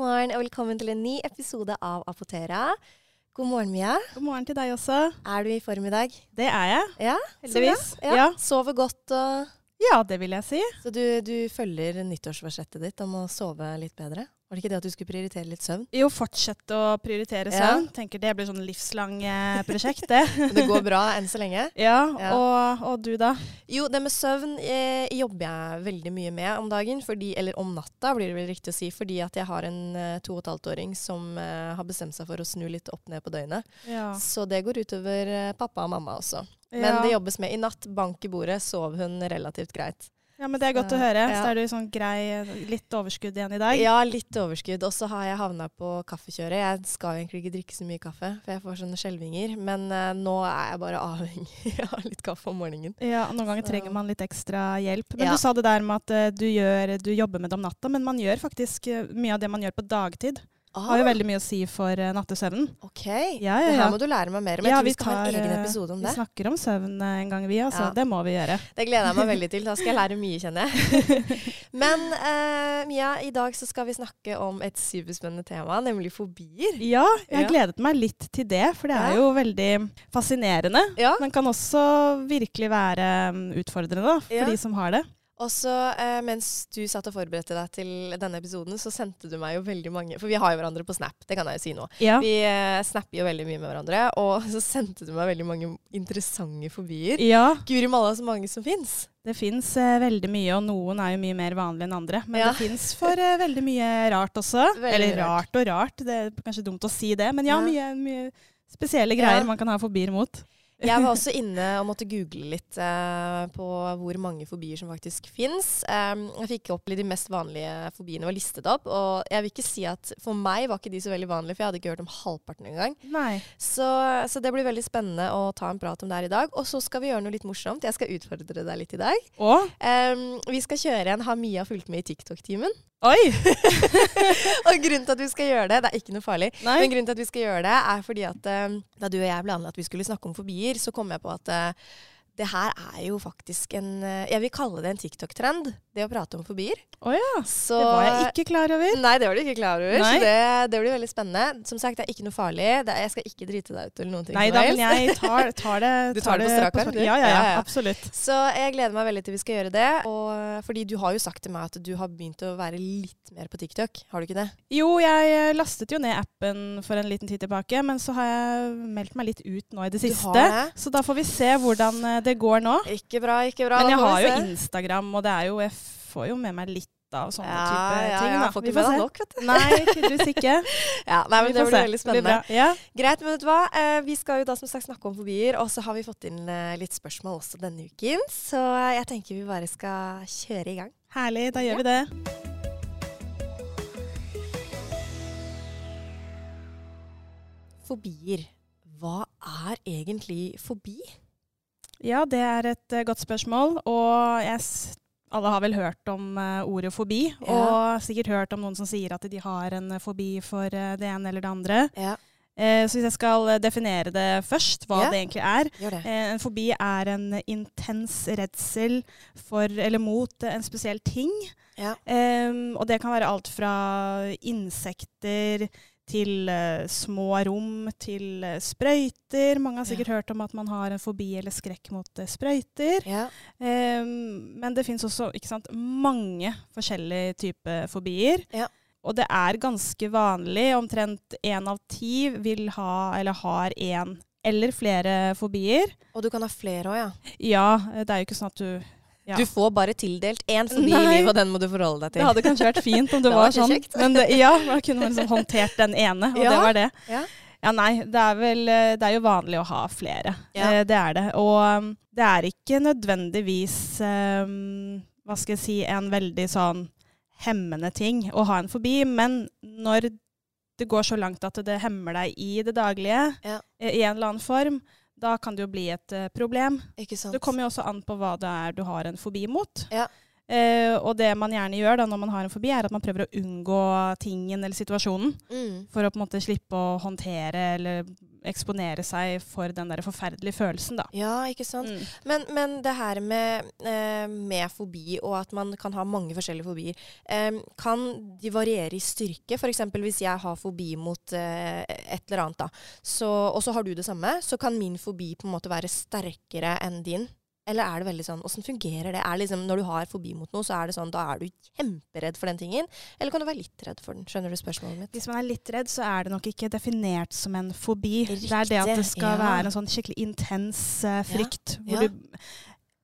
morgen og velkommen til en ny episode av Apotera. God morgen, Mia. God morgen til deg også. Er du i form i dag? Det er jeg, Ja, heldigvis. Ja. Ja. Sover godt og Ja, det vil jeg si. Så du, du følger nyttårsforsettet ditt om å sove litt bedre? Var det ikke det at du skulle prioritere litt søvn? Jo, fortsette å prioritere Ja. søvn. Tenker det blir sånn livslang eh, prosjekt, det. Det går bra enn så lenge? ja, Ja. Og, og du da? Jo, det med søvn eh, jobber jeg veldig mye med om dagen. Fordi, eller om natta, blir det vel riktig å si. Fordi at jeg har en eh, to og et halvt åring som eh, har bestemt seg for å snu litt opp ned på døgnet. Ja. Så det går utover eh, pappa og mamma også. Men det jobbes med. I natt, bank i bordet, sov hun relativt greit. Ja, men det er godt Så, å høre. ja. Så er du sånn grei, litt overskudd igjen i dag. Ja, litt overskudd. Og så har jeg havna på kaffekjøret. Jeg skal egentlig ikke drikke så mye kaffe, for jeg får sånne skjelvinger. Men uh, nå er jeg bare avhengig av litt kaffe om morgenen. Ja, Noen ganger Så- trenger man litt ekstra hjelp. Men Ja. du sa det der med at uh, du, gjør, du jobber med det om natta, men man gjør faktisk uh, mye av det man gjør på dagtid. Har jo veldig mye å si for uh, nattesøvnen. OK. Ja, ja, Det ja. her må du lære meg mer om. Jeg Ja, tror vi skal skal ha en egen eh, episode om Vi det. snakker om søvn eh, en gang, vi. Altså. Ja. Det må vi gjøre. Det gleder jeg meg veldig til. Da skal jeg lære mye, kjenner jeg. Men uh, Mia, i dag så skal vi snakke om et superspennende tema, nemlig fobier. Ja, jeg Ja. gledet meg litt til det, for det er jo veldig fascinerende. Men kan også virkelig være um, utfordrende da, for de som har det. Og så eh, mens du satt og forberedte deg til denne episoden, så sendte du meg jo veldig mange For vi har jo hverandre på Snap, det kan jeg jo si nå. Ja. Vi eh, snapper jo veldig mye med hverandre, og så sendte du meg veldig mange interessante fobier. ja, Guri malla, så mange som fins. det fins veldig mye, og noen er jo mye mer vanlige enn andre. Men Ja. det fins for eh, veldig mye rart også. Veldig Eller rart. og rart, det er kanskje dumt å si det. Men ja, mye, mye spesielle greier man kan ha fobier mot. Jeg var også inne og måtte google litt eh, på hvor mange fobier som faktisk fins. jeg fikk opp litt de mest vanlige fobiene var listet opp, og jeg vil ikke si at for meg var ikke de så veldig vanlige, for jeg hadde ikke hørt om halvparten engang. Så, så det blir veldig spennende å ta en prat om det her i dag. Og så skal vi gjøre noe litt morsomt. Jeg skal utfordre deg litt i dag. Og vi skal kjøre en Har Mia fulgt med i TikTok-timen? Oi! og grunnen til at vi skal gjøre det, det er ikke noe farlig, Nei. men grunnen til at vi skal gjøre det, er fordi at uh, da du og jeg ble anlagt at vi skulle snakke om fobier, så kom jeg på at eh, det her er jo faktisk en eh, Jeg vil kalle det en TikTok-trend, det å prate om fobier. Å ja. Så Det var jeg ikke klar over. Nei, det var du ikke klar over. Nei. Så det, det blir veldig spennende. Som sagt, det er ikke noe farlig. Det er, jeg skal ikke drite deg ut eller noen ting. Nei da, men jeg tar, tar det Du tar det på strak arm. Ja, ja, Ja, absolutt. Så jeg gleder meg veldig til vi skal gjøre det. Og, fordi du har jo sagt til meg at du har begynt å være litt mer på TikTok. Har du ikke det? Jo, jeg eh, lastet jo ned appen for en liten tid tilbake, men så har jeg meldt meg litt ut nå i det Du siste. har det? Så da får vi se hvordan eh, det går nå. Ikke bra, ikke bra. Men jeg har jo. Instagram, og det er jo, jeg får jo med meg litt av sånne ja, type ja, ting. ja, Da. jeg får ikke med får se. nok, vet du. Nei, tydeligvis ikke. Ja, nei, men Vi Det blir veldig spennende. blir. Ja. Greit, men vet du hva? Eh, vi skal jo da som sagt snakke om fobier, og så har vi fått inn eh, litt spørsmål også denne uken. Så jeg tenker vi bare skal kjøre i gang. Herlig, da Ja. gjør vi det. Fobier. Hva er egentlig fobi? Ja, det er et eh, godt spørsmål. Og jeg, alle har vel hørt om uh, ordet fobi, Ja. og sikkert hørt om noen som sier at de har en eh, fobi for uh, det ene eller det andre. Ja, så hvis jeg skal definere det først, hva Ja. det egentlig er. det. En fobi er en intens redsel for eller mot en spesiell ting. Em, og det kan være alt fra insekter til uh, små rom til uh, sprøyter. Mange har sikkert hørt om at man har en fobi eller skrekk mot uh, sprøyter. Ja. Um, men det fins også sant, mange forskjellige typer fobier. Ja. Og det er ganske vanlig. Omtrent én av ti vil ha eller har én eller flere fobier. Og du kan ha flere òg, ja. Ja, det er jo ikke sånn at du ja. Du får bare tildelt én fobi i livet, og den må du forholde deg til. Det hadde kanskje vært fint om det, Det var sånn. kjekt. Men det, ja, man kunne man liksom håndtert den ene, og Ja. det var det. Ja. Ja, nei, det er vel Det er jo vanlig å ha flere. Eh, Det er det. Og um, det er ikke nødvendigvis um, Hva skal jeg si En veldig sånn hemmende ting å ha en fobi, men når det går så langt at det hemmer deg i det daglige, eh, i en eller annen form, da kan det jo bli et eh, problem. Ikke sant? Det kommer jo også an på hva det er du har en fobi mot. Ja. Eh, og det man gjerne gjør da når man har en fobi, er at man prøver å unngå tingen eller situasjonen. Mm. For å på en måte slippe å håndtere eller eksponere seg for den der forferdelige følelsen, da. Ja, ikke sant. Mm. Men, men det her med, eh, med fobi, og at man kan ha mange forskjellige fobier, eh, kan de variere i styrke? F.eks. hvis jeg har fobi mot eh, et eller annet, da, så, og så har du det samme, så kan min fobi på en måte være sterkere enn din? Eller er det veldig sånn Åssen fungerer det? Er det liksom, når du har fobi mot noe, så er det sånn, da er du kjemperedd for den tingen? Eller kan du være litt redd for den? Skjønner du spørsmålet mitt? Hvis man er litt redd, så er det nok ikke definert som en fobi. Det er det at det skal ja. være en sånn skikkelig intens uh, frykt. Hvor ja. du,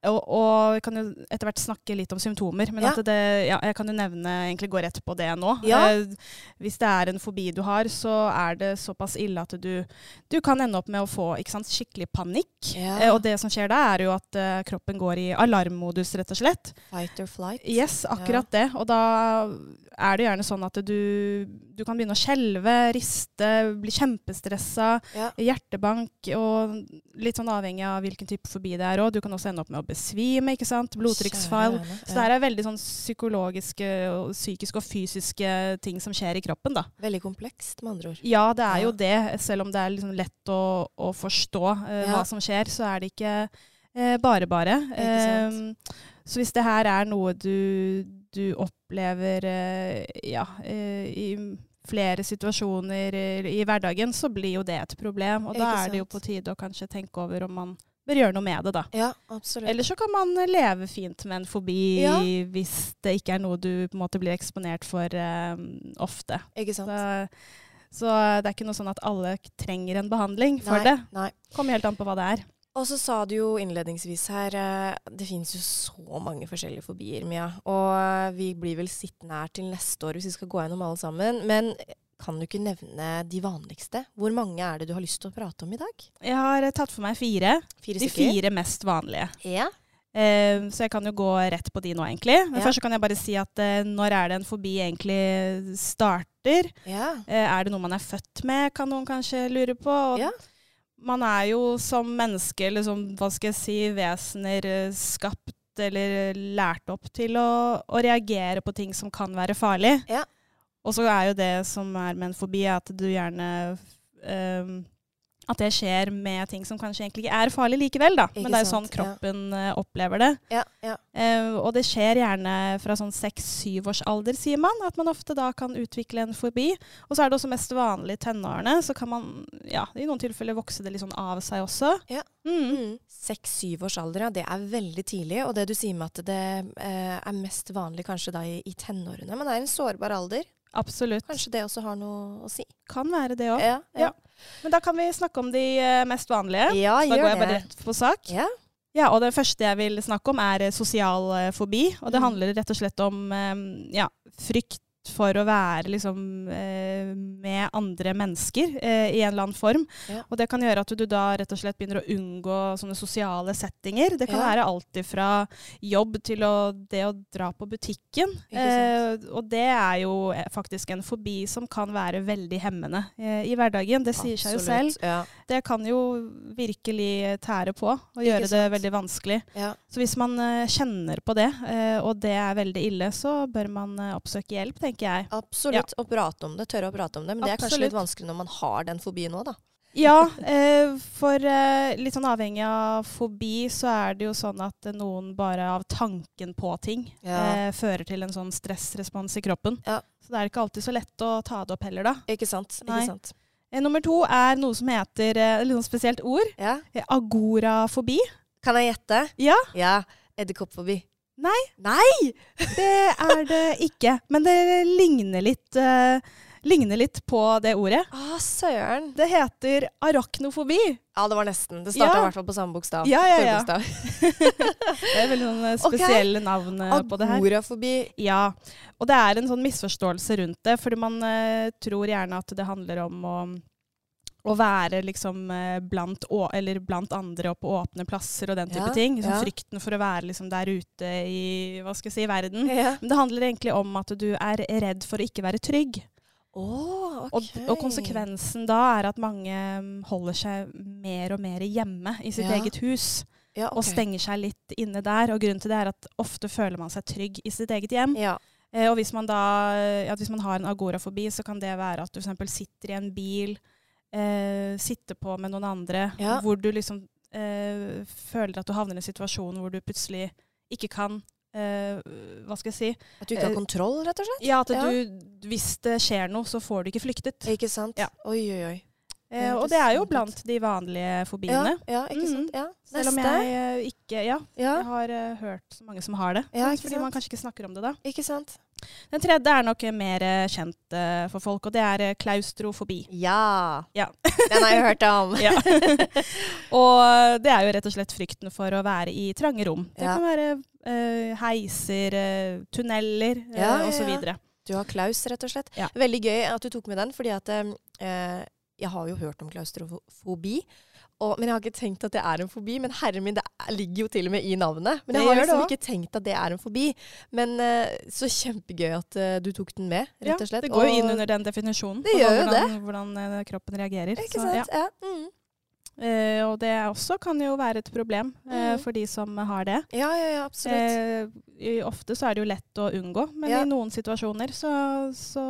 og, og vi kan jo etter hvert snakke litt om symptomer, men Ja. at det, ja, jeg kan jo nevne, egentlig gå rett på det nå. Ja. Eh, hvis det er en fobi du har, så er det såpass ille at du, du kan ende opp med å få ikke sant, skikkelig panikk. Eh, og det som skjer da, er jo at eh, kroppen går i alarmmodus, rett og slett. Fight or flight? Yes, akkurat det. Og da er det gjerne sånn at du, du kan begynne å skjelve, riste, bli kjempestressa, hjertebank, og litt sånn avhengig av hvilken type fobi det er òg. Du kan også ende opp med å besvime, ikke sant. Blodtrykksfall. Så det her er veldig sånn psykologiske, og psykiske og fysiske ting som skjer i kroppen, da. Veldig komplekst, med andre ord. Ja, det er jo det. Selv om det er liksom lett å, å forstå eh, Ja. hva som skjer, så er det ikke uh, bare bare. Uh. Så hvis det her er noe du, du opplever ja, i flere situasjoner i, i hverdagen, så blir jo det et problem. Og da er det jo på tide å kanskje tenke over om man bør gjøre noe med det, da. Ja, absolutt. Eller så kan man leve fint med en fobi Ja. hvis det ikke er noe du på en måte blir eksponert for eh, ofte. ikke sant? Så, så det er ikke noe sånn at alle trenger en behandling for Nei, det. Nei. Kommer helt an på hva det er. Og så sa du jo innledningsvis her eh, Det finnes jo så mange forskjellige fobier, Mia. Og eh, vi blir vel sittende her til neste år hvis vi skal gå gjennom alle sammen. Men kan du ikke nevne de vanligste? Hvor mange er det du har lyst til å prate om i dag? Jeg har eh, tatt for meg fire. Fire De fire mest vanlige. Ja. Uh, så jeg kan jo gå rett på de nå, egentlig. Men Ja. først så kan jeg bare si at uh, når er det en fobi egentlig starter? ja. Uh, er det noe man er født med, kan noen kanskje lure på. Og Ja. Man er jo som menneske, eller hva skal jeg si, vesener skapt eller lært opp til å, å reagere på ting som kan være farlig. Ja. Og så er jo det som er med en fobi, at du gjerne ehm, At det skjer med ting som kanskje egentlig ikke er farlig likevel, da. Ikke Men det er jo sånn kroppen ja. eh, opplever det. Ja, ja. Uh, og det skjer gjerne fra sånn seks-syv års alder, sier man. At man ofte da kan utvikle en fobi. Og så er det også mest vanlig i tenårene. Så kan man ja, i noen tilfeller vokse det litt sånn av seg også. Ja. Mm. Mm. Seks-syv års alder, ja. Det er veldig tidlig. Og det du sier med at det uh, er mest vanlig kanskje da i, i tenårene. Men det er en sårbar alder. Absolutt. Kanskje det også har noe å si. Kan være det òg. Ja, Ja. Men da kan vi snakke om de eh, mest vanlige. ja Så da går jeg bare rett på sak. Ja. Ja, og det første jeg vil snakke om, er eh, sosial fobi. Og det Mm. handler rett og slett om eh, ja, frykt for å være liksom, eh, med andre mennesker eh, i en eller annen form. Ja. Og det kan gjøre at du da rett og slett begynner å unngå sånne sosiale settinger. Det kan Ja. være alt fra jobb til å, det å dra på butikken. Eh, og det er jo eh, faktisk en fobi som kan være veldig hemmende i hverdagen. Det sier seg jo selv. Ja. Det kan jo virkelig tære på og Ikke gjøre det sant? veldig vanskelig. Ja. Så hvis man kjenner på det, og det er veldig ille, så bør man oppsøke hjelp, tenker jeg. Absolutt. Å prate om det, tørre å prate om det. Men det er kanskje litt vanskelig når man har den fobien òg, da. Ja, eh, for eh, litt sånn avhengig av fobi, så er det jo sånn at noen bare av tanken på ting Ja. eh, fører til en sånn stressrespons i kroppen. Ja. Så det er ikke alltid så lett å ta det opp heller, da. Ikke sant? Nei. Ikke sant? Nummer to er noe som heter eh, litt sånn spesielt ord. Ja. Agorafobi. Kan jeg gjette? Ja. Ja. Edderkoppfobi. Nei. Nei! Det er det ikke. Men det ligner litt, uh, ligner litt på det ordet. Å, søren. Det heter arachnofobi. Ja, det var nesten. Det starta i Ja. hvert fall på samme bokstav. Ja, ja, ja. Det er veldig sånn spesielle spesielle navn eh, på det her. Agorafobi. Ja, og det er en sånn misforståelse rundt det, fordi man uh, tror gjerne at det handler om å, å være liksom eh, blant, eller blant andre og på åpne plasser og den type Ja, ting. Sånn ja. Frykten for å være liksom der ute i hva skal jeg si, verden. Ja. Men det handler egentlig om at du er redd for å ikke være trygg. Oh, okay. Og, og konsekvensen da er at mange mm, holder seg mer og mer hjemme i sitt eget hus. Ja, og stenger seg litt inne der. Og grunnen til det er at ofte føler man seg trygg i sitt eget hjem. Ja. Eh, og hvis man da hvis man har en agorafobi, så kan det være at du f.eks. sitter i en bil, eh, sitte på med noen andre, Ja. hvor du liksom eh, føler at du havner i en situasjon hvor du plutselig ikke kan eh, Hva skal jeg si? At du ikke har Eh, kontroll, rett og slett? Ja, at Ja. du, hvis det skjer noe, så får du ikke flyktet. Ikke sant? Ja. Oi, oi, oi. Eh, og det er jo blant de vanlige fobiene. ja, ikke sant? Mhm. Ja. Selv om jeg eh, ikke Ja, Ja, jeg har uh, hørt så mange som har det. Ja, sant? fordi man kanskje ikke snakker om det da. ikke sant? Den tredje er nok mer eh, kjent eh, for folk, og det er eh, klaustrofobi. Ja. Ja. Den har jeg hørt om. Ja. og det er jo rett og slett frykten for å være i trange rom. Det Ja. kan være uh, heiser, eh, tunneler Ja, ja, osv. Du har klaus, rett og slett. Veldig gøy at du tok med den, fordi at jeg har jo hørt om klaustrofobi. Og, men jeg har ikke tenkt at det er en fobi. Men herre min, det er- ligger jo til og med i navnet. Men jeg har liksom ikke tenkt at det er en fobi. Men uh, så kjempegøy at uh, du tok den med, rett og slett. Ja, det går jo inn under den definisjonen. Det gjør jo det. hvordan uh, kroppen reagerer. Ikke Så, sant? ja. Ja. Mm. Uh, og det også kan jo være et problem uh, mm. for de som har det. ja, ja, ja, absolutt. Uh, ofte så er det jo lett å unngå, men Ja. i noen situasjoner så, så,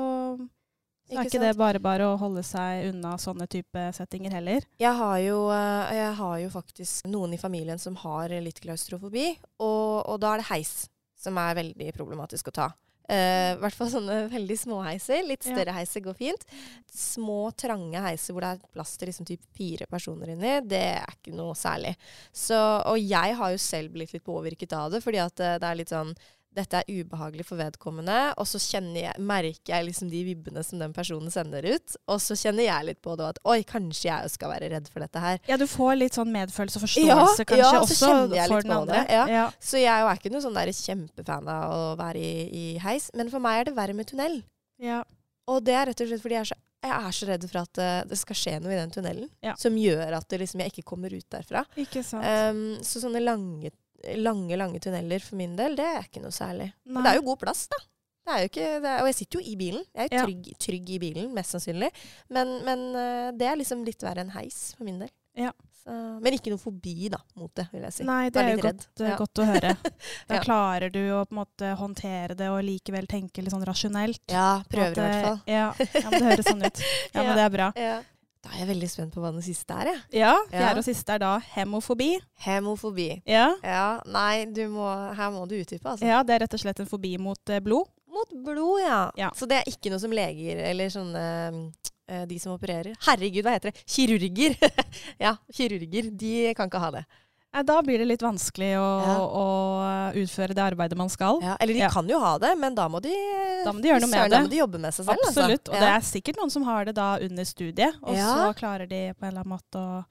så er Ikke det bare bare å holde seg unna sånne type settinger heller. Jeg har, jo, eh, jeg har jo faktisk noen i familien som har litt klaustrofobi, og, og da er det heis som er veldig problematisk å ta. I I hvert fall sånne veldig små heiser. Litt Ja. større heiser går fint. Små, trange heiser hvor det er plass til liksom typ fire personer inni, det er ikke noe særlig. Så, og jeg har jo selv blitt litt påvirket av det, fordi at eh, det er litt sånn dette er ubehagelig for vedkommende, og så jeg, merker jeg liksom de vibbene som den personen sender ut. Og så kjenner jeg litt på det at oi, kanskje jeg skal være redd for dette her. Ja, du får litt sånn medfølelse og Ja, forståelse kanskje ja, så også kjenner jeg for litt den på andre. det, ja. Ja. Så jeg er ikke noen sånn der kjempefan av å være i, i heis, men for meg er det verre med tunnel. Ja. Og det er rett og slett fordi jeg er så, jeg er så redd for at det, det skal skje noe i den tunnelen Ja. som gjør at det liksom, jeg ikke kommer ut derfra. Ikke sant. Um, så sånne lange, lange, lange tunneler for min del, det er ikke noe særlig. Men det er jo god plass, da. Det er jo ikke, er, og jeg sitter jo i bilen. Jeg er jo Ja. trygg, trygg i bilen, mest sannsynlig. Men, men eh, det er liksom litt verre enn heis for min del. Ja. Så, men ikke noe fobi da, mot det, vil jeg si. Nei, det er jo godt. Ja. godt å høre. Da Ja. klarer du å på en måte håndtere det og likevel tenke litt sånn rasjonelt. Ja, prøver i hvert eh, fall. Ja, ja, men det høres sånn ut. Ja, men det er bra. Ja. Da er jeg veldig spent på hva den siste er, jeg. Ja, Ja. fjerde og siste er da hemofobi. Hemofobi. Ja. Ja, nei, du må, her må du utdype, altså. ja, det er rett og slett en fobi mot eh, blod. Mot blod, ja. Ja. Så det er ikke noe som leger eller sånne eh, De som opererer. Herregud, hva heter det? Kirurger. ja, kirurger. De kan ikke ha det. Eh, Da blir det litt vanskelig å, Ja. å utføre det arbeidet man skal. Ja, eller de Ja. kan jo ha det, men da må de Da må de gjøre noe med det. Da må de jobbe med seg selv, Absolutt. Og altså. det er sikkert noen som har det da under studiet, og så klarer de på en eller annen måte å,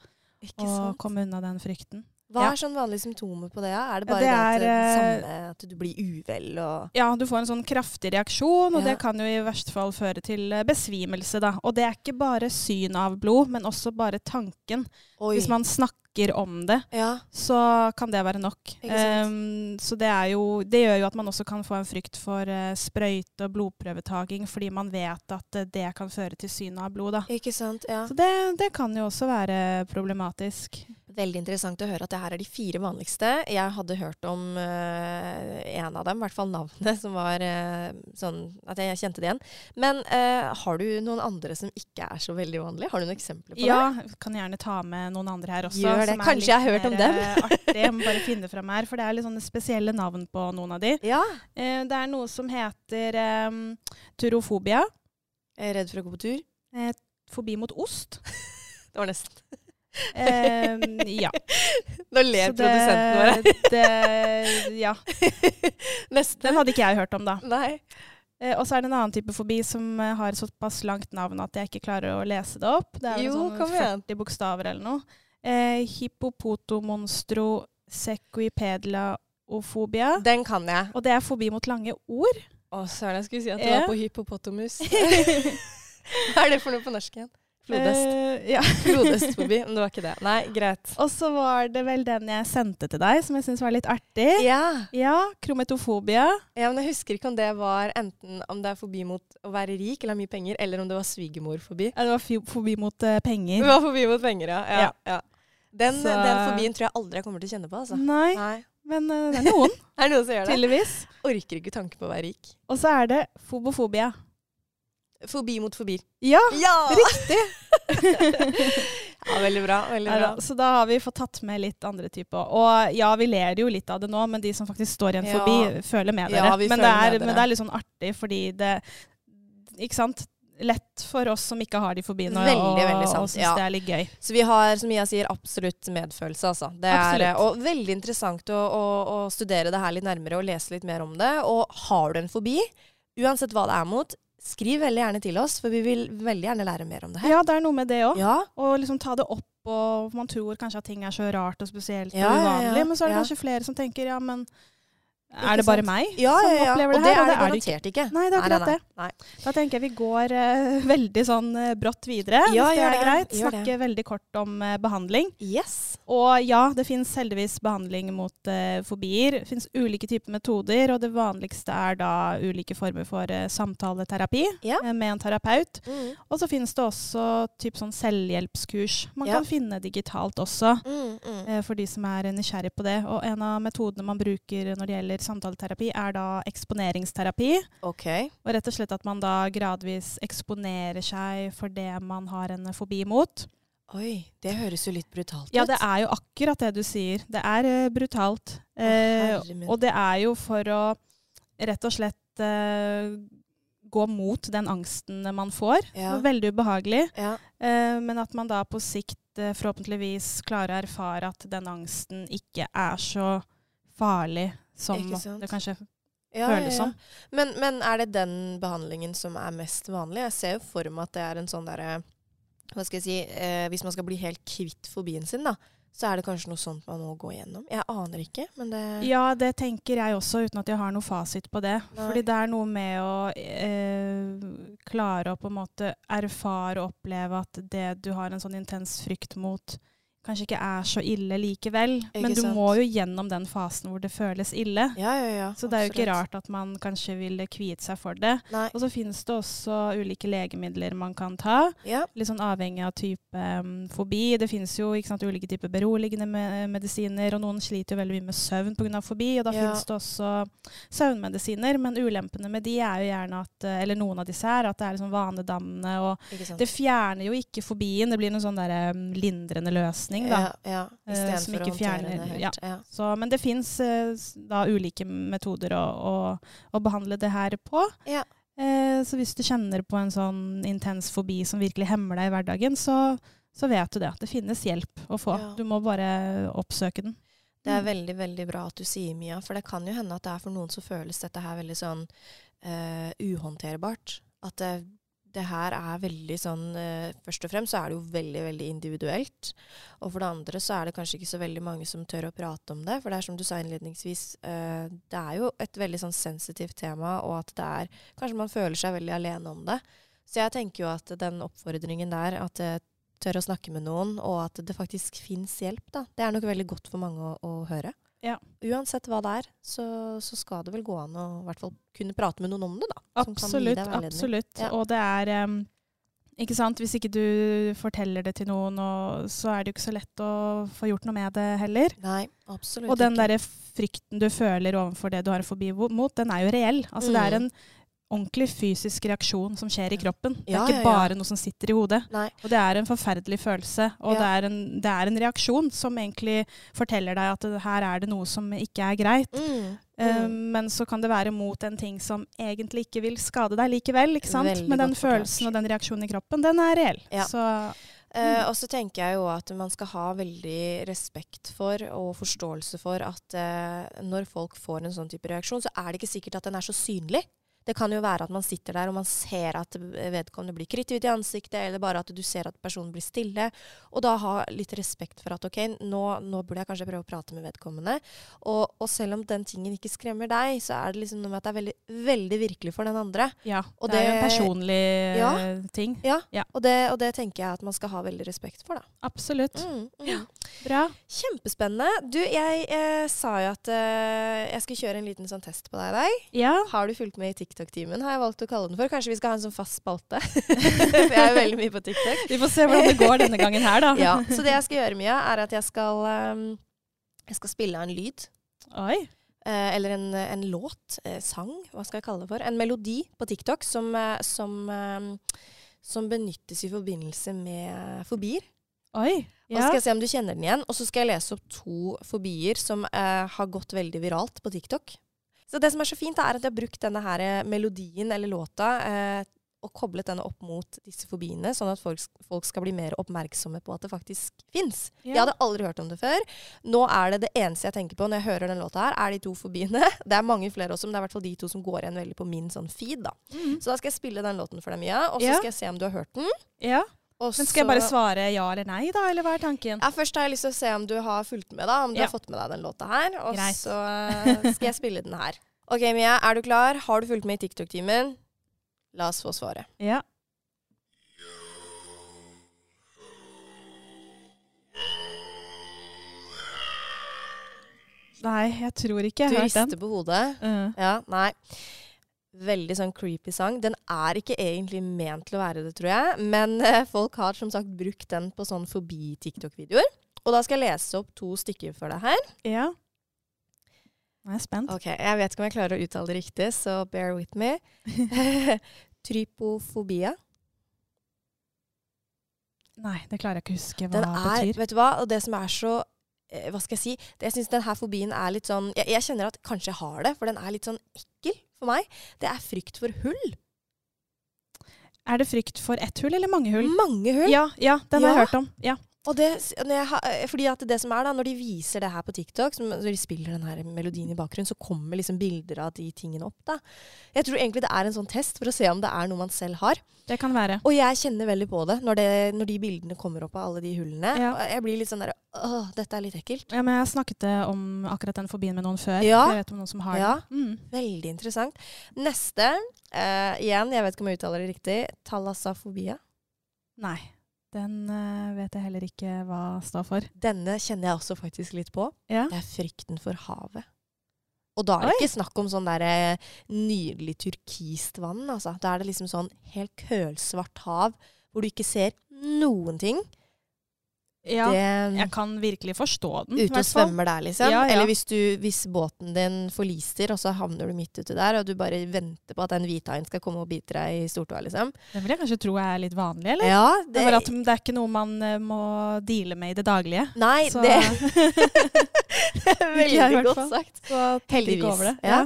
å komme unna den frykten. Hva er sånn vanlige symptomer på det? Er det bare det det, at, det eh, samme, at du blir uvel og Ja, du får en sånn kraftig reaksjon, og Ja. det kan jo i verste fall føre til eh, besvimelse, da. Og det er ikke bare syn av blod, men også bare tanken. Oi. Hvis man snakker om det, ja, så kan det være nok. Um. Så det, er jo, det gjør jo at man også kan få en frykt for uh, sprøyte- og blodprøvetaking, fordi man vet at uh, det kan føre til syn av blod. Da. ikke sant? Ja. Så det, det kan jo også være problematisk. Veldig interessant å høre at det her er de fire vanligste. Jeg hadde hørt om uh, en av dem, i hvert fall navnet, som var uh, sånn at jeg kjente det igjen. Men uh, har du noen andre som ikke er så veldig vanlige? Har du noen eksempler på Ja, jeg kan gjerne ta med noen andre her også. Gjør det. som Kanskje jeg har hørt om dem. artig. Jeg må bare finne frem her, for det er litt sånne spesielle navn på noen av de. Ja. Det er noe som heter um, turofobia. Jeg er redd for å gå på tur. Fobi mot ost. Det var nesten. Eh, ja. Nå ler det- produsenten vår. det, ja. Neste. Den hadde ikke jeg hørt om, da. Nei. Eh, og så er det en annen type fobi som eh, har såpass langt navn at jeg ikke klarer å lese det opp. Det er vel Jo, sånn kom igjen. 40 bokstaver eller noe. Eh, hippopotomonstro sequipedlaofobia. Den kan jeg. Og det er fobi mot lange ord. Å, søren, jeg skulle si at det eh. var på hippopotamus. Hva er det for noe på norsk igjen? Flodhest. Uh, ja. Flodhestfobi. Men det var ikke det. Nei, greit. Og så var det vel den jeg sendte til deg, som jeg syns var litt artig. Ja. Ja, krometofobia. ja, men jeg husker ikke om det var enten om det er fobi mot å være rik eller ha mye penger, eller om det var svigermorfobi. Ja, Det var fobi mot penger. Det var fobi mot penger, ja. ja, Ja. Den, den fobien tror jeg aldri jeg kommer til å kjenne på. Altså. Nei, Nei. men uh, det er noen, Er det noen som gjør det? tydeligvis. Orker ikke tanken på å være rik. Og så er det fobofobia. Fobi mot fobi. Ja, Ja! riktig! ja, veldig bra. veldig bra. Så da har vi fått tatt med litt andre typer. Og ja, vi ler jo litt av det nå, men de som faktisk står i en Ja. fobi, føler med dere. men, føler det er, med dere. men det er litt sånn artig, fordi det Ikke sant? Lett for oss som ikke har de fobiene, Veldig, og, veldig sant, og syns ja. det er litt gøy. Så vi har, som Mia sier, absolutt medfølelse, altså. Det er, og veldig interessant å, å, å studere det her litt nærmere og lese litt mer om det. Og har du en fobi, uansett hva det er mot, skriv veldig gjerne til oss, for vi vil veldig gjerne lære mer om det her. Ja, det er noe med det òg. Ja, Og liksom ta det opp, og man tror kanskje at ting er så rart og spesielt Ja, og uvanlig, ja, men så er det kanskje flere som tenker ja, men er det bare meg ja, som ja, ja. opplever Og det det her? er det Og det garantert ikke. Nei, det er akkurat det. Nei. Da tenker jeg vi går uh, veldig sånn uh, brått videre, Ja, hvis det er det. greit. Det. Snakke veldig kort om uh, behandling. Yes. Og ja, det fins heldigvis behandling mot fobier. Det fins ulike typer metoder, og det vanligste er da ulike former for samtaleterapi med en terapeut. Mm. Og så finnes det også typ sånn selvhjelpskurs man kan finne digitalt også. Mm, mm. For de som er nysgjerrig på det. Og en av metodene man bruker når det gjelder samtaleterapi, er da eksponeringsterapi. OK. Og rett og slett at man da gradvis eksponerer seg for det man har en fobi mot. Oi, det høres jo litt brutalt ut. Ja, det er jo akkurat det du sier. Det er uh, brutalt. Uh, og det er jo for å rett og slett uh, gå mot den angsten man får. Ja. Veldig ubehagelig. Ja. Men at man da på sikt forhåpentligvis klarer å erfare at den angsten ikke er så farlig som det kanskje Ja, føles ja, ja. som. Men, men er det den behandlingen som er mest vanlig? Jeg ser jo for meg at det er en sånn derre Hva skal jeg si eh, Hvis man skal bli helt kvitt fobien sin, da, så er det kanskje noe sånt man må gå gjennom. Jeg aner ikke, men det Ja, det tenker jeg også, uten at jeg har noe fasit på det. Nei. Fordi det er noe med å eh, klare å på en måte erfare og oppleve at det du har en sånn intens frykt mot, kanskje ikke er så ille likevel. Men du sant? må jo gjennom den fasen hvor det føles ille. Ja, ja, ja. Så det er jo ikke rart at man kanskje vil kviet seg for det. Nei. Og så finnes det også ulike legemidler man kan ta. Ja. Litt sånn avhengig av type um, fobi. Det finnes jo ikke sant, ulike typer beroligende med medisiner, og noen sliter jo veldig mye med søvn pga. fobi. Og da finnes det også søvnmedisiner, men ulempene med de er jo gjerne at eh, Eller noen av disse er at det er liksom vanedannende, og det fjerner jo ikke fobien. Det blir noen sånn derre um, lindrende løsning, da. Ja, ja. Eh, som ikke fjerner- det helt. ja. Så, men det fins da ulike metoder å, å, å behandle det her på. Ja. Eh, så hvis du kjenner på en sånn intens fobi som virkelig hemmer deg i hverdagen, så, så vet du det. Det finnes hjelp å få. Du må bare oppsøke den. Det er Mm. veldig veldig bra at du sier Mia, for det kan jo hende at det er for noen så føles dette her veldig sånn uh, uhåndterbart. At det, det her er veldig sånn uh, Først og fremst så er det jo veldig, veldig individuelt. Og for det andre så er det kanskje ikke så veldig mange som tør å prate om det. For det er som du sa innledningsvis, uh, det er jo et veldig sånn sensitivt tema, og at det er Kanskje man føler seg veldig alene om det. Så jeg tenker jo at den oppfordringen der, at jeg tør å snakke med noen, og at det faktisk fins hjelp, da. Det er nok veldig godt for mange å, å høre. Ja. Uansett hva det er, så, så skal det vel gå an å hvert fall kunne prate med noen om det, da. som kan gi Absolutt. absolutt. Ja. Og det er um, ikke sant? Hvis ikke du forteller det til noen, og, så er det jo ikke så lett å få gjort noe med det heller. Nei, absolutt Og den derre frykten du føler overfor det du har fobi mot, den er jo reell. Altså Det er Mm. en ordentlig fysisk reaksjon som skjer i kroppen. Det er Ja, ikke ja, ja. bare noe som sitter i hodet. Nei. Og det er en forferdelig følelse. Og det, er en, det er en reaksjon som egentlig forteller deg at det, her er det noe som ikke er greit. Mm. Mm. Mm. men så kan det være mot en ting som egentlig ikke vil skade deg likevel. ikke sant? Veldig Men den følelsen og den reaksjonen i kroppen, den er reell. Ja. Så Uh, og så tenker jeg jo at man skal ha veldig respekt for og forståelse for at uh, når folk får en sånn type reaksjon, så er det ikke sikkert at den er så synlig. Det kan jo være at man sitter der og man ser at vedkommende blir kritthvit i ansiktet, eller bare at du ser at personen blir stille. Og da ha litt respekt for at ok, nå, nå burde jeg kanskje prøve å prate med vedkommende. Og, og selv om den tingen ikke skremmer deg, så er det liksom noe med at det er veldig, veldig virkelig for den andre. ja, Og det, er jo en personlig Ja. eh, ting. Ja, Ja. Og, det, og det tenker jeg at man skal ha veldig respekt for, da. Absolutt. Mm, mm. Bra. Kjempespennende. Du, jeg eh, sa jo at eh, jeg skulle kjøre en liten sånn test på deg i dag. Ja. Har du fulgt med i TikTok-timen, har jeg valgt å kalle den for. Kanskje vi skal ha en sånn fast spalte? for jeg er veldig mye på TikTok. Vi får se hvordan det går denne gangen her, da. Ja, Så det jeg skal gjøre, Mia, er at jeg skal, um, jeg skal spille av en lyd. Oi. Eh, eller en, en låt. Eh, sang, hva skal jeg kalle det for. En melodi på TikTok som, eh, som, eh, som benyttes i forbindelse med fobier. Oi. Og så skal jeg se om du kjenner den igjen. Og så skal jeg lese opp to fobier som eh, har gått veldig viralt på TikTok. Så det som er så fint, er at jeg har brukt denne her eh, melodien eller låta eh, og koblet denne opp mot disse fobiene, sånn at folk, folk skal bli mer oppmerksomme på at det faktisk fins. Jeg hadde aldri hørt om det før. Nå er det det eneste jeg tenker på når jeg hører den låta her, er de to fobiene. Det er mange flere også, men det er i hvert fall de to som går igjen veldig på min sånn feed. da. Mm. Så da skal jeg spille den låten for deg, Mia, og så Ja. skal jeg se om du har hørt den. ja. Og Men skal jeg bare svare ja eller nei, da? Eller hva er tanken? ja, Først har jeg lyst til å se om du har fulgt med, da. Om du Ja. har fått med deg den låta her. Og Greit. så eh, skal jeg spille den her. OK, Mia. Er du klar? Har du fulgt med i TikTok-timen? La oss få svaret. Ja. Nei, jeg tror ikke jeg har hørt den. Du rister på hodet. Uh, Ja, nei. Veldig sånn creepy sang. Den er ikke egentlig ment til å være det, tror jeg. Men eh, folk har som sagt brukt den på sånn forbi-TikTok-videoer. Og da skal jeg lese opp to stykker for deg her. ja. Nå er jeg spent. Ok, Jeg vet ikke om jeg klarer å uttale det riktig, så bear with me. Trypofobia. Nei, det klarer jeg ikke å huske hva Den det er, betyr. vet du hva, og det som er så eh, Hva skal jeg si? Det, jeg syns denne fobien er litt sånn jeg, jeg kjenner at kanskje jeg har det, for den er litt sånn ekkel for meg. Det er frykt for hull. Er det frykt for ett hull eller mange hull? Mange hull. Ja, ja, den har jeg hørt om. Ja. Og det, jeg, eh, fordi at det som er da, når de viser det her på TikTok, som, når de spiller den her melodien i bakgrunnen, så kommer liksom bilder av de tingene opp. da. Jeg tror egentlig det er en sånn test for å se om det er noe man selv har. Det kan være. Og jeg kjenner veldig på det når, det, når de bildene kommer opp av alle de hullene. Ja. Jeg blir litt sånn der Åh, dette er litt ekkelt. Ja, men jeg snakket eh, om akkurat den fobien med noen før. Ja. Jeg vet om noen som har Ja. den. Mm. Veldig interessant. Neste, eh, igjen, jeg vet ikke om jeg uttaler det riktig, thalassafobia. Nei. Den uh, vet jeg heller ikke hva står for. Denne kjenner jeg også faktisk litt på. Ja. Det er frykten for havet. Og da er det Oi. ikke snakk om sånn der eh, nydelig turkist vann, altså. Da er det liksom sånn helt kølsvart hav hvor du ikke ser noen ting. Ja. Det, Jeg kan virkelig forstå den. ute og svømmer der, liksom. Ja, ja. Eller hvis, du, hvis båten din forliser, og så havner du midt ute der, og du bare venter på at den hvithaien skal komme og bite deg i stortåa, liksom. Det vil jeg kanskje tro er litt vanlig, eller? Ja, Det at det er ikke noe man eh, må deale med i det daglige. Nei, Så- det jeg, veldig hvert godt fall. sagt. Så ikke Heldigvis. over det. Ja.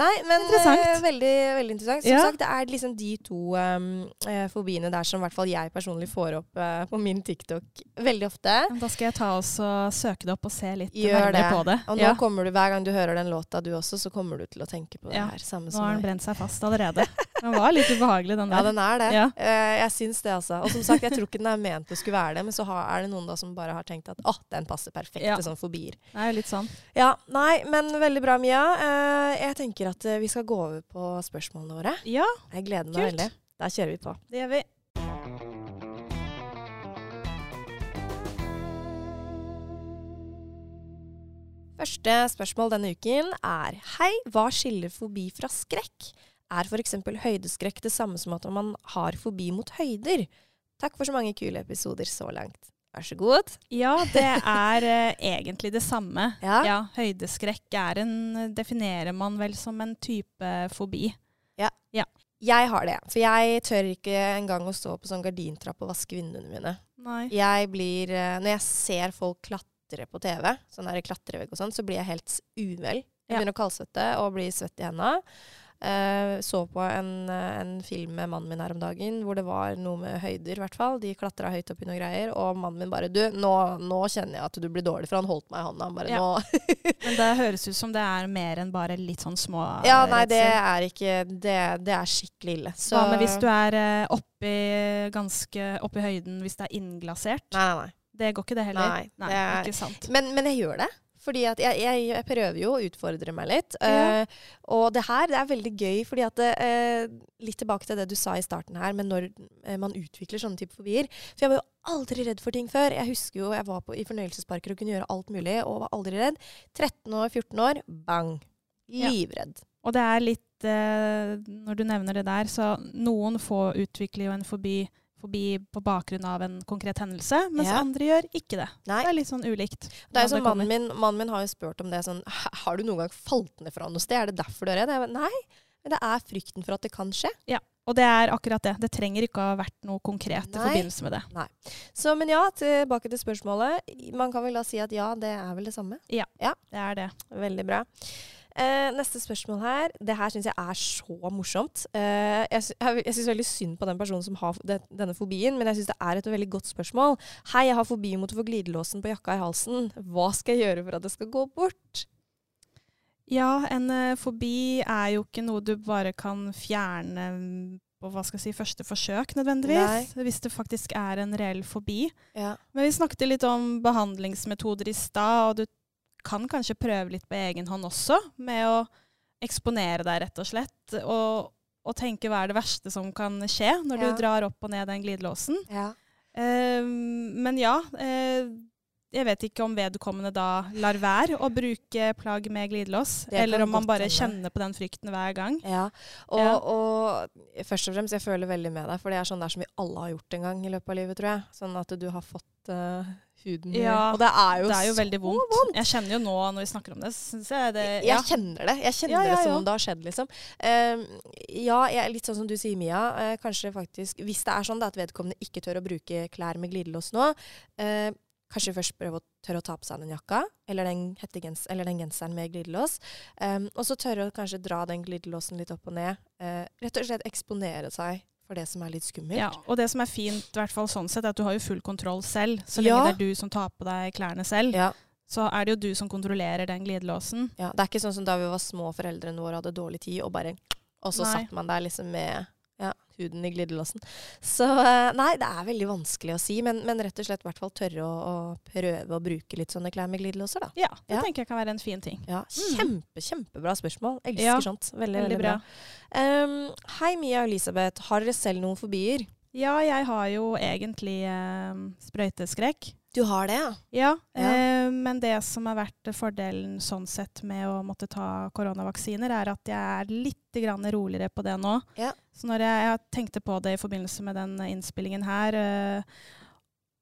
Nei, men Interessant. eh, veldig, veldig interessant. Som Ja. sagt, det er liksom de to um, eh, fobiene der som i hvert fall jeg personlig får opp eh, på min TikTok veldig ofte. Da skal jeg ta oss og søke det opp og se litt Gjør det. på det. Og nå Ja. kommer du, hver gang du hører den låta du også, så kommer du til å tenke på det her. Samme Nå har den brent seg fast allerede. Den var litt ubehagelig, den der. Ja, den er det. Ja. Uh, jeg syns det, altså. Og som sagt, jeg tror ikke den er ment å skulle være det, men så har, er det noen da som bare har tenkt at å, den passer perfekt Ja. til sånn fobier. Det er jo litt sånn. Ja, nei, men veldig bra, Mia. Uh, jeg tenker at eh, vi skal gå over på spørsmålene våre. Ja, Jeg gleder meg Kult. veldig. Da kjører vi på. det gjør vi. Første spørsmål denne uken er Hei, hva skiller fobi fra skrekk? Er f.eks. høydeskrekk det samme som at man har fobi mot høyder? Takk for så mange kule episoder så langt. Vær så god. Ja, det er eh, egentlig det samme. Ja. Ja, høydeskrekk er en, definerer man vel som en type fobi. Ja, Jeg har det, for jeg tør ikke engang å stå på sånn gardintrapp og vaske vinduene mine. Nei. Jeg blir, eh, Når jeg ser folk klatre på TV, sånn klatrevegg og sånn, så blir jeg helt uvel. Jeg Ja. begynner å kaldsvette og blir svett i hendene. Eh, så på en, eh, en film med mannen min her om dagen hvor det var noe med høyder, i hvert fall. De klatra høyt opp i noen greier, og mannen min bare Du, nå, nå kjenner jeg at du blir dårlig, for han holdt meg i hånda. Han bare Ja. nå Men det høres ut som det er mer enn bare litt sånn små Ja, nei, det er ikke Det, det er skikkelig ille. Så Hva med hvis du er eh, oppi, ganske oppi høyden hvis det er innglasert? Nei, nei, nei. Det går ikke det heller? Nei, det er- ikke sant. Men, men jeg gjør det. Fordi at jeg, jeg, jeg prøver jo å utfordre meg litt. Ja. Uh, og det her det er veldig gøy, fordi at eh, Litt tilbake til det du sa i starten her, men når uh, man utvikler sånne type fobier. For jeg var jo aldri redd for ting før. Jeg husker jo jeg var på, i fornøyelsesparker og kunne gjøre alt mulig, og var aldri redd. 13 år, 14 år, bang. Ja. Livredd. Og det er litt Når du nevner det der, så noen få utvikler jo en fobi, fobi på bakgrunn av en konkret hendelse, mens Ja. andre gjør ikke det. Nei. Det er litt sånn ulikt. Det er jo sånn, mannen, min, mannen min har jo spurt om det sånn Har du noen gang falt ned fra noe sted? Er det derfor du er redd? Jeg Nei, men det er frykten for at det kan skje. Og det er akkurat det. Det trenger ikke å ha vært noe konkret i forbindelse med det. Så, men ja, tilbake til spørsmålet. Man kan vel da si at ja, det er vel det samme. ja, Det er det. Veldig bra. Eh, neste spørsmål her. Det her syns jeg er så morsomt. Eh, jeg jeg, syns veldig synd på den personen som har det, denne fobien, men jeg syns det er et veldig godt spørsmål. Hei, jeg har fobi mot å få glidelåsen på jakka i halsen. Hva skal jeg gjøre for at det skal gå bort? Ja, en uh, fobi er jo ikke noe du bare kan fjerne på hva skal jeg si, første forsøk, nødvendigvis. Hvis det faktisk er en reell fobi. Ja. Men vi snakket litt om behandlingsmetoder i stad, og du kan kanskje prøve litt på egen hånd også, med å eksponere deg, rett og slett. Og, og tenke hva er det verste som kan skje når Ja. du drar opp og ned den glidelåsen. ja. Uh, men ja, eh, jeg vet ikke om vedkommende da lar være å bruke plagg med glidelås, eller om man bare hende. kjenner på den frykten hver gang. Ja, og, Ja. og først og fremst, jeg føler veldig med deg, for det er sånn der som vi alle har gjort en gang i løpet av livet, tror jeg. Sånn at du har fått uh, huden Ja, Og det er jo, Det er jo så veldig vondt. Jeg kjenner jo nå når vi snakker om det, syns jeg det Jeg kjenner det. Jeg kjenner Ja, ja, det som om det har skjedd, liksom. Ehm, ja, jeg litt sånn som du sier, Mia. Uh, kanskje faktisk Hvis det er sånn da, at vedkommende ikke tør å bruke klær med glidelås nå, eh, kanskje først prøve å tørre å ta på seg den jakka, eller den, hettegens, eller den genseren med glidelås. Um, og så tørre å kanskje dra den glidelåsen litt opp og ned. Uh, rett og slett eksponere seg for det som er litt skummelt. Ja, og det som er fint, i hvert fall sånn sett, er at du har jo full kontroll selv. Så Ja. lenge det er du som tar på deg klærne selv, Ja, så er det jo du som kontrollerer den glidelåsen. ja. Det er ikke sånn som da vi var små foreldrene våre hadde dårlig tid, og bare Og så Nei. satt man der liksom med ja, huden i glidelåsen. Så eh, nei, det er veldig vanskelig å si, men, men rett og slett i hvert fall tørre å, å prøve å bruke litt sånne klær med glidelåser, da. Ja, det Ja. tenker jeg kan være en fin ting. Ja, Mm. kjempe, kjempebra spørsmål. Elsker Ja, sånt. Veldig, Veldig veldig bra. bra. Um, hei, Mia og Elisabeth. Har dere selv noen fobier? Ja, jeg har jo egentlig eh, sprøyteskrekk. Du har det, ja? Ja, Ja. Eh, men det som har vært fordelen sånn sett med å måtte ta koronavaksiner, er at jeg er litt grann roligere på det nå. Ja. Så når jeg, jeg tenkte på det i forbindelse med den innspillingen her, eh,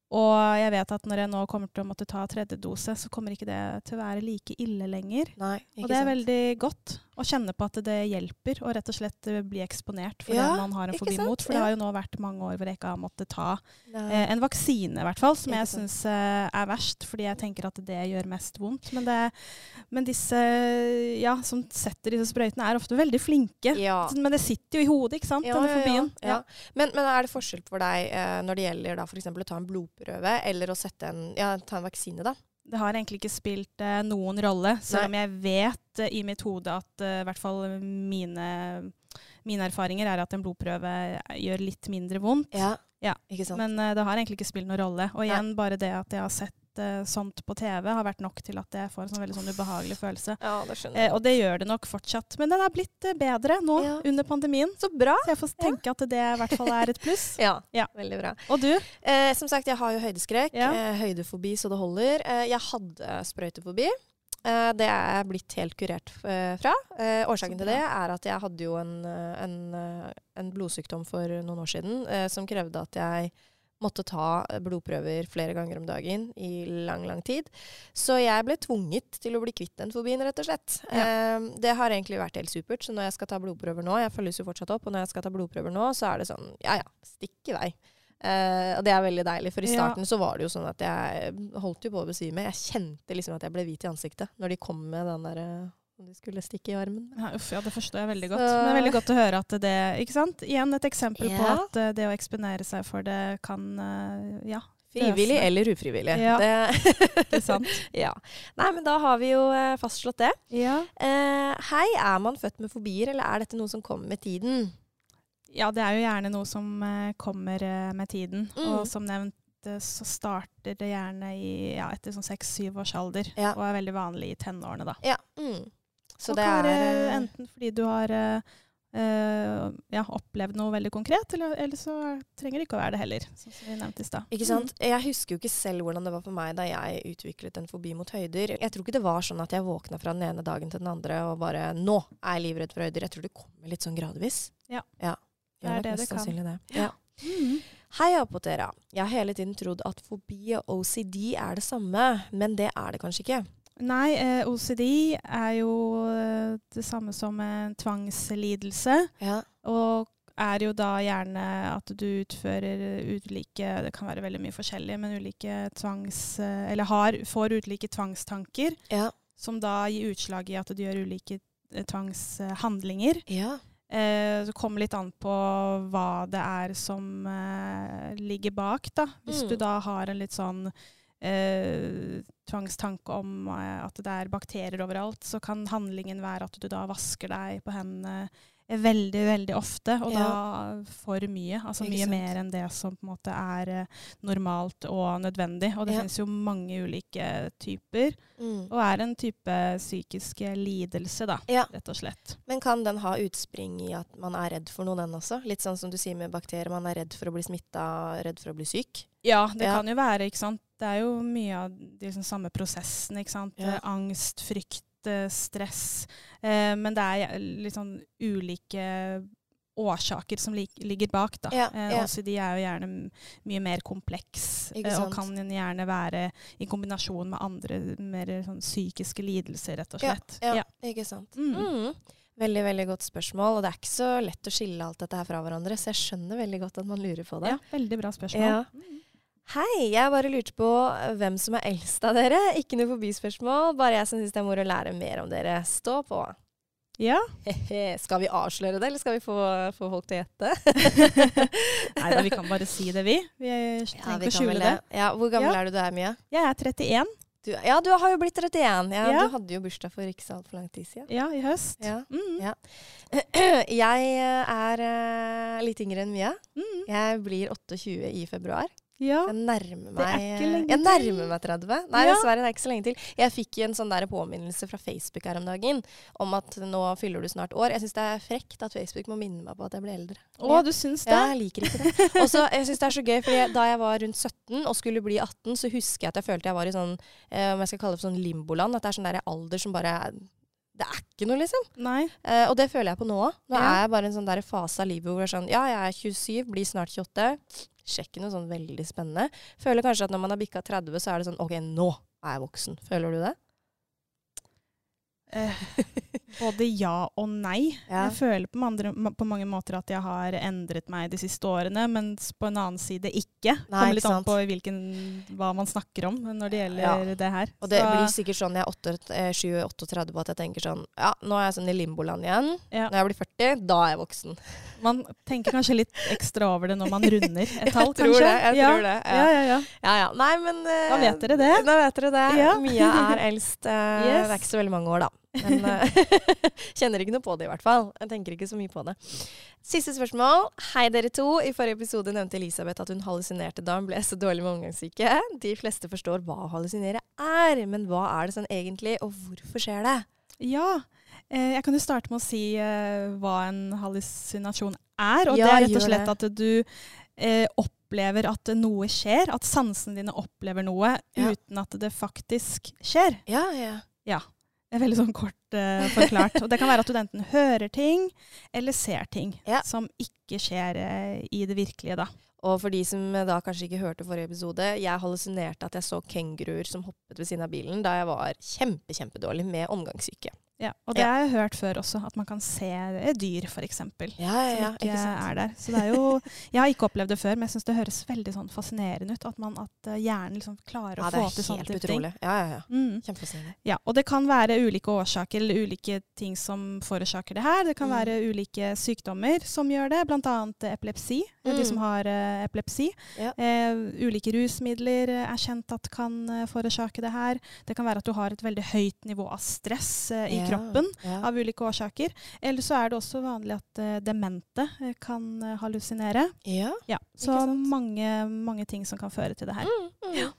og jeg vet at når jeg nå kommer til å måtte ta tredje dose, så kommer ikke det til å være like ille lenger. Nei, Og det er sant? veldig godt å kjenne på at det hjelper å rett og slett eh, bli eksponert for Ja, det man har en fobi mot. For det har jo nå vært mange år hvor jeg ikke har måttet ta Eh, en vaksine, i hvert fall, som Ikke jeg syns eh, er verst, fordi jeg tenker at det gjør mest vondt. Men, det, men disse ja, som setter disse sprøytene, er ofte veldig flinke. ja. Men det sitter jo i hodet, ikke sant, Ja, denne ja, ja, fobien. ja. Men, men er det forskjell for deg eh, når det gjelder da f.eks. å ta en blodprøve eller å sette en, ja, ta en vaksine, da? Det har egentlig ikke spilt eh, noen rolle, selv om jeg vet eh, i mitt hode at eh, i hvert fall mine, mine erfaringer er at en blodprøve gjør litt mindre vondt. Ja. Ja, Ikke sant? Men eh, det har egentlig ikke spilt noen rolle. Og Nei. igjen, bare det at jeg har sett eh, sånt på TV, har vært nok til at jeg får en sånn veldig sånn ubehagelig følelse. ja, det skjønner Eh, jeg. og det gjør det nok fortsatt. Men den er blitt eh, bedre nå Ja. under pandemien. Så bra! Så jeg får tenke at det i hvert fall er et pluss. Ja, Ja. veldig bra. Og du? Eh, som sagt, jeg har jo høydeskrekk. Ja. Eh, høydefobi så det holder. Eh, jeg hadde sprøytefobi. Uh, det er jeg blitt helt kurert uh, fra. Uh, årsaken til det er at jeg hadde jo en, en, en blodsykdom for noen år siden som krevde at jeg måtte ta eh, blodprøver flere ganger om dagen i lang, lang tid. Så jeg ble tvunget til å bli kvitt den fobien, rett og slett. Eh, det har egentlig vært helt supert. Så når jeg skal ta blodprøver nå, jeg følges jo fortsatt opp, og når jeg skal ta blodprøver nå, så er det sånn ja ja, stikk i vei. Uh, og det er veldig deilig, for i Ja. starten så var det jo sånn at jeg holdt jo på å besvime. Jeg kjente liksom at jeg ble hvit i ansiktet når de kom med den derre Om du skulle stikke i armen. Ja, uff, ja, det forstår jeg veldig godt. Så- Men det er veldig godt å høre at det Ikke sant? Igjen et eksempel på at eh, det å eksponere seg for det kan eh, Ja, Frivillig Løsne. eller ufrivillig. Ja. Det, ikke sant? ja. Nei, men da har vi jo eh, fastslått det. ja. Eh, hei, er man født med fobier, eller er dette noe som kommer med tiden? ja, det er jo gjerne noe som kommer med tiden. Mm. Og som nevnt så starter det gjerne i, ja, etter sånn seks-syv års alder. Ja. Og er veldig vanlig i tenårene, da. Ja. Mm. Så og det er eh, enten fordi du har eh, eh, ja, opplevd noe veldig konkret, eller, eller så trenger det ikke å være det heller. Som vi nevnte i sted. Ikke sant? Jeg husker jo ikke selv hvordan det var for meg da jeg utviklet en fobi mot høyder. Jeg tror ikke det var sånn at jeg våkna fra den ene dagen til den andre og bare Nå er jeg livredd for høyder. Jeg tror det kommer litt sånn gradvis. Ja. ja. Det er det det kan. Det. Ja. Ja. Mm. Hei, Apotera. Jeg har hele tiden trodd at fobi og OCD er det samme, men det er det kanskje ikke. Nei, eh, OCD er jo eh, det samme som en tvangslidelse. Ja. Og er jo da gjerne at du utfører ulike Det kan være veldig mye forskjellig, men ulike tvangs... eh, Eller har, får ulike tvangstanker, Ja. som da gir utslag i at du gjør ulike eh, tvangshandlinger. ja. Eh, det kommer litt an på hva det er som eh, ligger bak, da. Hvis Mm. du da har en litt sånn eh, tvangstanke om eh, at det er bakterier overalt, så kan handlingen være at du da vasker deg på hendene veldig, veldig ofte, og Ja. da for mye. Altså mye mer enn det som på en måte er eh, normalt og nødvendig. Og det Ja. finnes jo mange ulike typer, Mm. og er en type psykisk lidelse, da, Ja. rett og slett. Men kan den ha utspring i at man er redd for noe, den også? Litt sånn som du sier med bakterier. Man er redd for å bli smitta, redd for å bli syk. Ja, det Ja. kan jo være, ikke sant. Det er jo mye av de liksom, samme prosessene, ikke sant. Ja. Eh, Angst, frykt, eh, stress. Eh, men det er eh, litt sånn ulike årsaker som ligger bak, da. Ja, ja. Også de er jo gjerne mye mer kompleks, eh, og kan gjerne være i kombinasjon med andre mer sånn psykiske lidelser, rett og Ja, slett. ja. Ikke sant. Mm. Mm. Veldig veldig godt spørsmål. Og det er ikke så lett å skille alt dette her fra hverandre, så jeg skjønner veldig godt at man lurer på det. Ja, veldig bra spørsmål. Ja. Hei, jeg bare lurte på hvem som er eldst av dere. Ikke noe forbispørsmål, bare jeg som syns det er moro å lære mer om dere. Stå på. ja. skal vi avsløre det, eller skal vi få, få folk til å gjette? Nei da, vi kan bare si det, vi. Vi trenger ikke å skjule det. Ja, hvor gammel Ja. er du du er, Mia? Jeg er 31. Du, ja, du har jo blitt 31. Ja, Ja. Du hadde jo bursdag for ikke så altfor lang tid siden. Ja, i høst. Ja. Mm. Jeg er uh, litt yngre enn Mia. Mm. Jeg blir 28 i februar. Ja. Jeg nærmer er meg Jeg nærmer meg 30. Nei, Ja. dessverre, det er ikke så lenge til. Jeg fikk en sånn der påminnelse fra Facebook her om dagen om at nå fyller du snart år. Jeg syns det er frekt at Facebook må minne meg på at jeg blir eldre. Å, du syns det? Ja, jeg liker ikke det. Og så, jeg synes det er så gøy, for Da jeg var rundt 17 og skulle bli 18, så husker jeg at jeg følte jeg var i sånn eh, om jeg skal kalle det for sånn limboland. At det er sånn der alder som bare Det er ikke noe, liksom. Nei. Eh, og det føler jeg på nå òg. Nå Ja. er jeg bare i en sånn der fase av livet hvor jeg er sånn Ja, jeg er 27, blir snart 28. Sjekker noe sånn veldig spennende. Føler kanskje at når man har bikka 30, så er det sånn OK, nå er jeg voksen. Føler du det? Eh, både ja og nei. Ja. Jeg føler på, andre, på mange måter at jeg har endret meg de siste årene, mens på en annen side ikke. Nei, Kommer litt ikke an på hvilken, hva man snakker om når det gjelder Ja. det her. Og det Så- blir sikkert sånn jeg er 8 eh, 37 på at jeg tenker sånn Ja, nå er jeg sånn i limboland igjen. Ja. Når jeg blir 40, da er jeg voksen. Man tenker kanskje litt ekstra over det når man runder et tall, tror kanskje. det, jeg tror det, ja. Ja, ja, ja. Ja ja. Nei, men eh, Da vet dere det. Da vet dere det. Mia er eldst. eh, Yes. Det er ikke så veldig mange år, da. Men eh, kjenner ikke noe på det, i hvert fall. Jeg tenker ikke så mye på det. Siste spørsmål. Hei, dere to. I forrige episode nevnte Elisabeth at hun hallusinerte da hun ble så dårlig med omgangssyke. De fleste forstår hva å hallusinere er, men hva er det sånn egentlig, og hvorfor skjer det? Ja. Eh, jeg kan jo starte med å si eh, hva en hallusinasjon er. Og Ja, det er rett og slett at du eh, opplever at noe skjer. At sansene dine opplever noe Ja. uten at det faktisk skjer. Ja, Ja, ja. Det er veldig sånn kort uh, forklart. Og det kan være at du enten hører ting eller ser ting Ja. som ikke skjer uh, i det virkelige, da. Og for de som eh, da kanskje ikke hørte forrige episode, jeg hallusinerte at jeg så kenguruer som hoppet ved siden av bilen da jeg var kjempe, kjempedårlig med omgangssyke. Ja, og det Ja. har jeg hørt før også, at man kan se eh, dyr, f.eks. Ja, Som ikke, er der. Så det er jo Jeg har ikke opplevd det før, men jeg syns det høres veldig sånn fascinerende ut. At, man, at eh, hjernen liksom klarer å det få er til sånne helt type ting. utrolig. Ja, ja, ja. Mm. Kjempefascinerende. Ja, og det kan være ulike årsaker eller ulike ting som forårsaker det her. Det kan Mm. være ulike sykdommer som gjør det, bl.a. epilepsi. Mm. De som har uh, epilepsi. Ja. Uh, ulike rusmidler eh, er kjent at kan uh, forårsake det her. Det kan være at du har et veldig høyt nivå av stress Uh, i Ja, kroppen Ja. av ulike årsaker. Eller så er det også vanlig at uh, demente eh, kan uh, hallusinere. ja. Ja, så mange, mange ting som kan føre til det her. Mm, mm.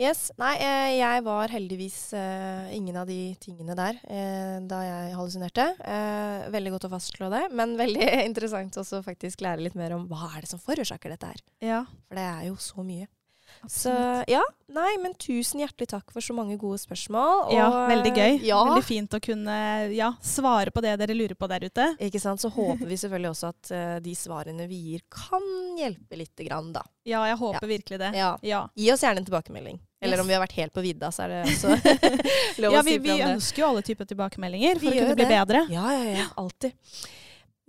Yes. Nei, jeg var heldigvis eh, ingen av de tingene der eh, da jeg hallusinerte. Eh, veldig godt å fastslå det, men veldig interessant også faktisk lære litt mer om hva er det som forårsaker dette her. Ja, For det er jo så mye. Så ja, nei, men tusen hjertelig takk for så mange gode spørsmål. ja, veldig gøy. Ja, Veldig fint å kunne ja, svare på det dere lurer på der ute. ikke sant. Så håper vi selvfølgelig også at uh, de svarene vi gir, kan hjelpe lite grann, da. Ja, jeg håper virkelig det. Ja. Ja. Gi oss gjerne en tilbakemelding. Eller om vi har vært helt på vidda, så er det også lov Ja, å vi, si vi fra om det. ønsker jo alle typer tilbakemeldinger Vi for å kunne bli det. bedre. Ja, ja, ja. Alltid.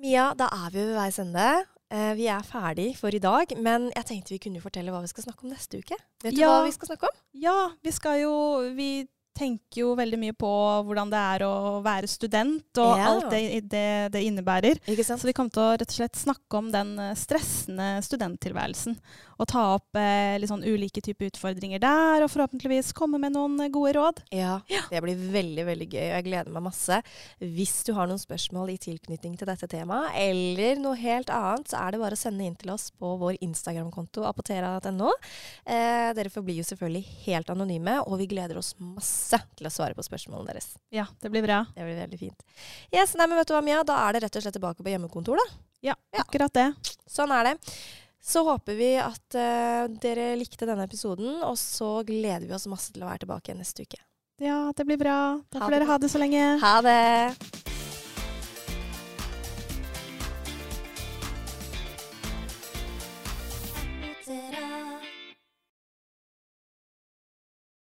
Mia, da er vi ved veis ende. Eh, vi er ferdig for i dag, men jeg tenkte vi kunne fortelle hva vi skal snakke om neste uke. Vet du Ja. hva vi skal snakke om? Ja, vi skal jo Vi tenker jo veldig mye på hvordan det er å være student, og Ja. alt det, det det innebærer. Så vi kommer til å rett og slett snakke om den eh, stressende studenttilværelsen. Og ta opp eh, litt sånn ulike typer utfordringer der, og forhåpentligvis komme med noen eh, gode råd. Ja, det blir veldig veldig gøy, og jeg gleder meg masse. Hvis du har noen spørsmål i tilknytning til dette temaet, eller noe helt annet, så er det bare å sende inn til oss på vår Instagram-konto apotera.no. Eh, dere forblir jo selvfølgelig helt anonyme, og vi gleder oss masse til å svare på spørsmålene deres. Ja, det blir bra. Det blir veldig fint. Yes, nei, men vet du hva, Mia? Da er det rett og slett tilbake på hjemmekontor, da. Ja, Ja. akkurat det. Sånn er det. Så håper vi at uh, dere likte denne episoden, og så gleder vi oss masse til å være tilbake neste uke. Ja, det blir bra. Da får dere ha det så lenge. Ha det!